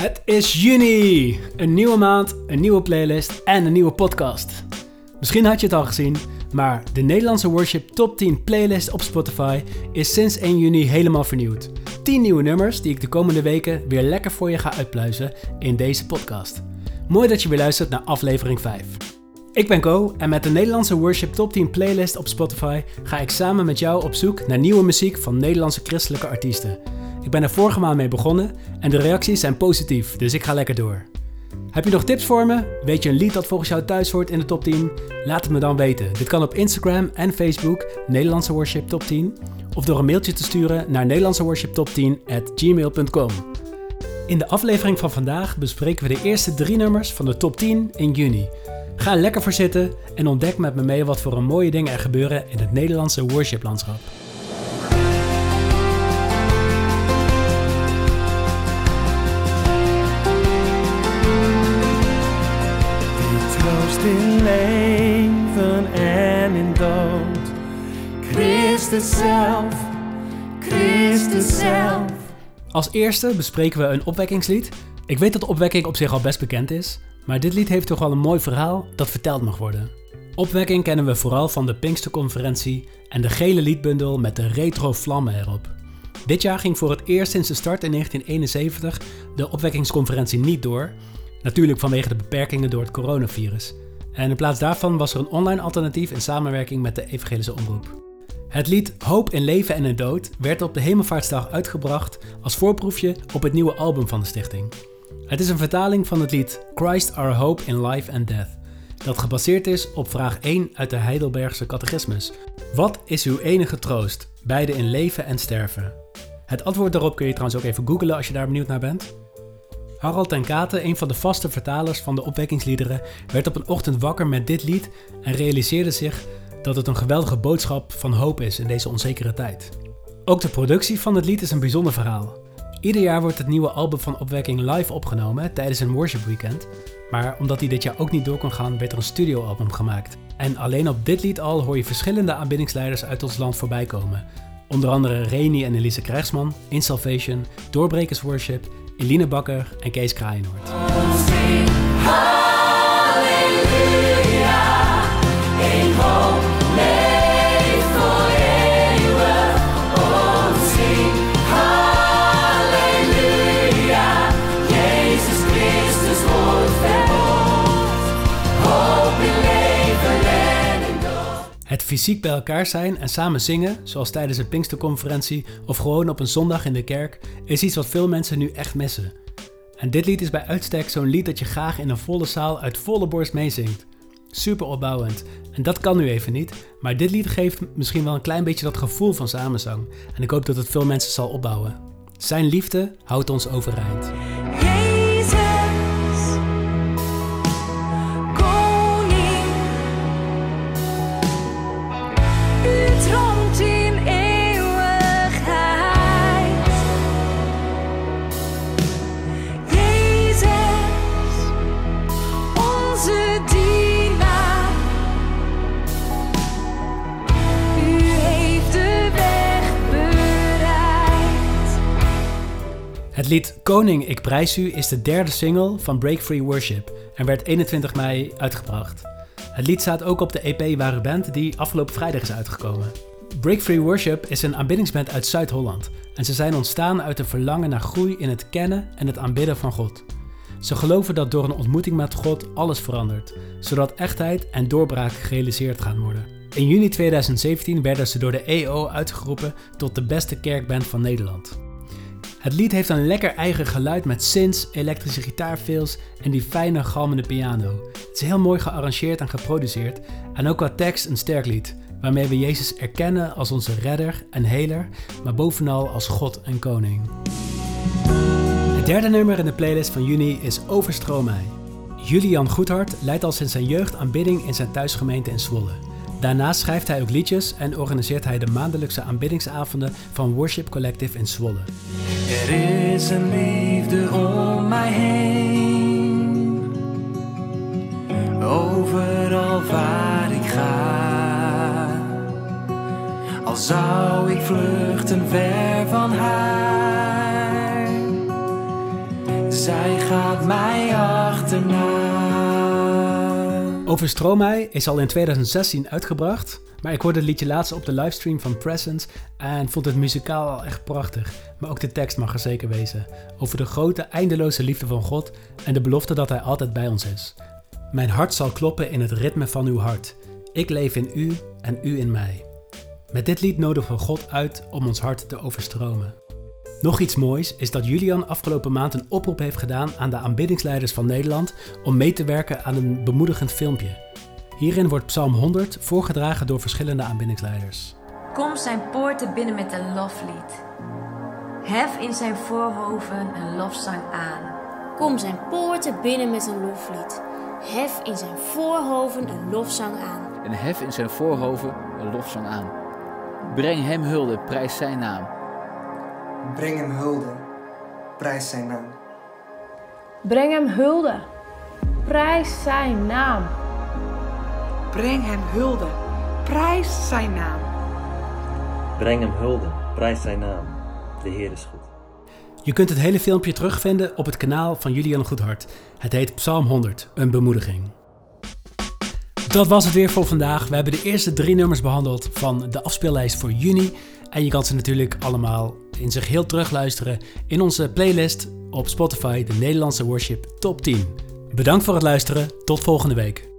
Het is juni! Een nieuwe maand, een nieuwe playlist en een nieuwe podcast. Misschien had je het al gezien, maar de Nederlandse Worship Top 10 playlist op Spotify is sinds 1 juni helemaal vernieuwd. 10 nieuwe nummers die ik de komende weken weer lekker voor je ga uitpluizen in deze podcast. Mooi dat je weer luistert naar aflevering 5. Ik ben Ko en met de Nederlandse Worship Top 10 playlist op Spotify ga ik samen met jou op zoek naar nieuwe muziek van Nederlandse christelijke artiesten. Ik ben er vorige maand mee begonnen en de reacties zijn positief, dus ik ga lekker door. Heb je nog tips voor me? Weet je een lied dat volgens jou thuis hoort in de top 10? Laat het me dan weten. Dit kan op Instagram en Facebook, Nederlandse Worship Top 10, of door een mailtje te sturen naar nederlandseworshiptop10@gmail.com. In de aflevering van vandaag bespreken we de eerste drie nummers van de top 10 in juni. Ga er lekker voor zitten en ontdek met me mee wat voor een mooie dingen er gebeuren in het Nederlandse worshiplandschap. Christus zelf, Christus zelf. Als eerste bespreken we een opwekkingslied. Ik weet dat opwekking op zich al best bekend is, maar dit lied heeft toch wel een mooi verhaal dat verteld mag worden. Opwekking kennen we vooral van de Pinksterconferentie en de gele liedbundel met de retro vlammen erop. Dit jaar ging voor het eerst sinds de start in 1971 de opwekkingsconferentie niet door, natuurlijk vanwege de beperkingen door het coronavirus. En in plaats daarvan was er een online alternatief in samenwerking met de Evangelische Omroep. Het lied Hoop in Leven en in Dood werd op de Hemelvaartsdag uitgebracht als voorproefje op het nieuwe album van de stichting. Het is een vertaling van het lied Christ Our Hope in Life and Death, dat gebaseerd is op vraag 1 uit de Heidelbergse catechismus. Wat is uw enige troost, beide in leven en sterven? Het antwoord daarop kun je trouwens ook even googlen als je daar benieuwd naar bent. Harald ten Kate, een van de vaste vertalers van de opwekkingsliederen, werd op een ochtend wakker met dit lied en realiseerde zich dat het een geweldige boodschap van hoop is in deze onzekere tijd. Ook de productie van het lied is een bijzonder verhaal. Ieder jaar wordt het nieuwe album van Opwekking live opgenomen tijdens een worship weekend, maar omdat hij dit jaar ook niet door kon gaan, werd er een studioalbum gemaakt. En alleen op dit lied al hoor je verschillende aanbiddingsleiders uit ons land voorbij komen. Onder andere Reni en Elise Krijgsman, In Salvation, Doorbrekers Worship, Eline Bakker en Kees Kraaienoord. Fysiek bij elkaar zijn en samen zingen, zoals tijdens een Pinksterconferentie of gewoon op een zondag in de kerk, is iets wat veel mensen nu echt missen. En dit lied is bij uitstek zo'n lied dat je graag in een volle zaal uit volle borst meezingt. Super opbouwend. En dat kan nu even niet, maar dit lied geeft misschien wel een klein beetje dat gevoel van samenzang. En ik hoop dat het veel mensen zal opbouwen. Zijn liefde houdt ons overeind. Lied Koning, ik prijs u is de derde single van Break Free Worship en werd 21 mei uitgebracht. Het lied staat ook op de EP Waar u bent die afgelopen vrijdag is uitgekomen. Break Free Worship is een aanbiddingsband uit Zuid-Holland en ze zijn ontstaan uit een verlangen naar groei in het kennen en het aanbidden van God. Ze geloven dat door een ontmoeting met God alles verandert, zodat echtheid en doorbraak gerealiseerd gaan worden. In juni 2017 werden ze door de EO uitgeroepen tot de beste kerkband van Nederland. Het lied heeft een lekker eigen geluid met synths, elektrische gitaarfills en die fijne galmende piano. Het is heel mooi gearrangeerd en geproduceerd en ook qua tekst een sterk lied, waarmee we Jezus erkennen als onze redder en heler, maar bovenal als God en koning. Het derde nummer in de playlist van juni is Overstroom mij. Julian Goedhart leidt al sinds zijn jeugd aanbidding in zijn thuisgemeente in Zwolle. Daarnaast schrijft hij ook liedjes en organiseert hij de maandelijkse aanbiddingsavonden van Worship Collective in Zwolle. Er is een liefde om mij heen. Overal waar ik ga. Al zou ik vluchten ver van haar. zij gaat mij achterna. Overstroom mij is al in 2016 uitgebracht. Maar ik hoorde het liedje laatst op de livestream van Presence en vond het muzikaal al echt prachtig. Maar ook de tekst mag er zeker wezen. Over de grote, eindeloze liefde van God en de belofte dat Hij altijd bij ons is. Mijn hart zal kloppen in het ritme van uw hart. Ik leef in u en u in mij. Met dit lied nodigen we God uit om ons hart te overstromen. Nog iets moois is dat Julian afgelopen maand een oproep heeft gedaan aan de aanbiddingsleiders van Nederland om mee te werken aan een bemoedigend filmpje. Hierin wordt Psalm 100 voorgedragen door verschillende aanbiddingsleiders. Kom zijn poorten binnen met een loflied. Hef in zijn voorhoven een lofzang aan. Kom zijn poorten binnen met een loflied. Hef in zijn voorhoven een lofzang aan. en hef in zijn voorhoven een lofzang aan. Breng hem hulde, prijs zijn naam. Breng hem hulde, prijs zijn naam. Breng hem hulde. Prijs zijn naam. Breng hem hulde. Prijs zijn naam. Breng hem hulde, prijs zijn naam. De Heer is goed. Je kunt het hele filmpje terugvinden op het kanaal van Julian Goedhart. Het heet Psalm 100, een bemoediging. Dat was het weer voor vandaag. We hebben de eerste drie nummers behandeld van de afspeellijst voor juni. En je kan ze natuurlijk allemaal in zich heel terugluisteren in onze playlist op Spotify, de Nederlandse Worship Top 10. Bedankt voor het luisteren. Tot volgende week.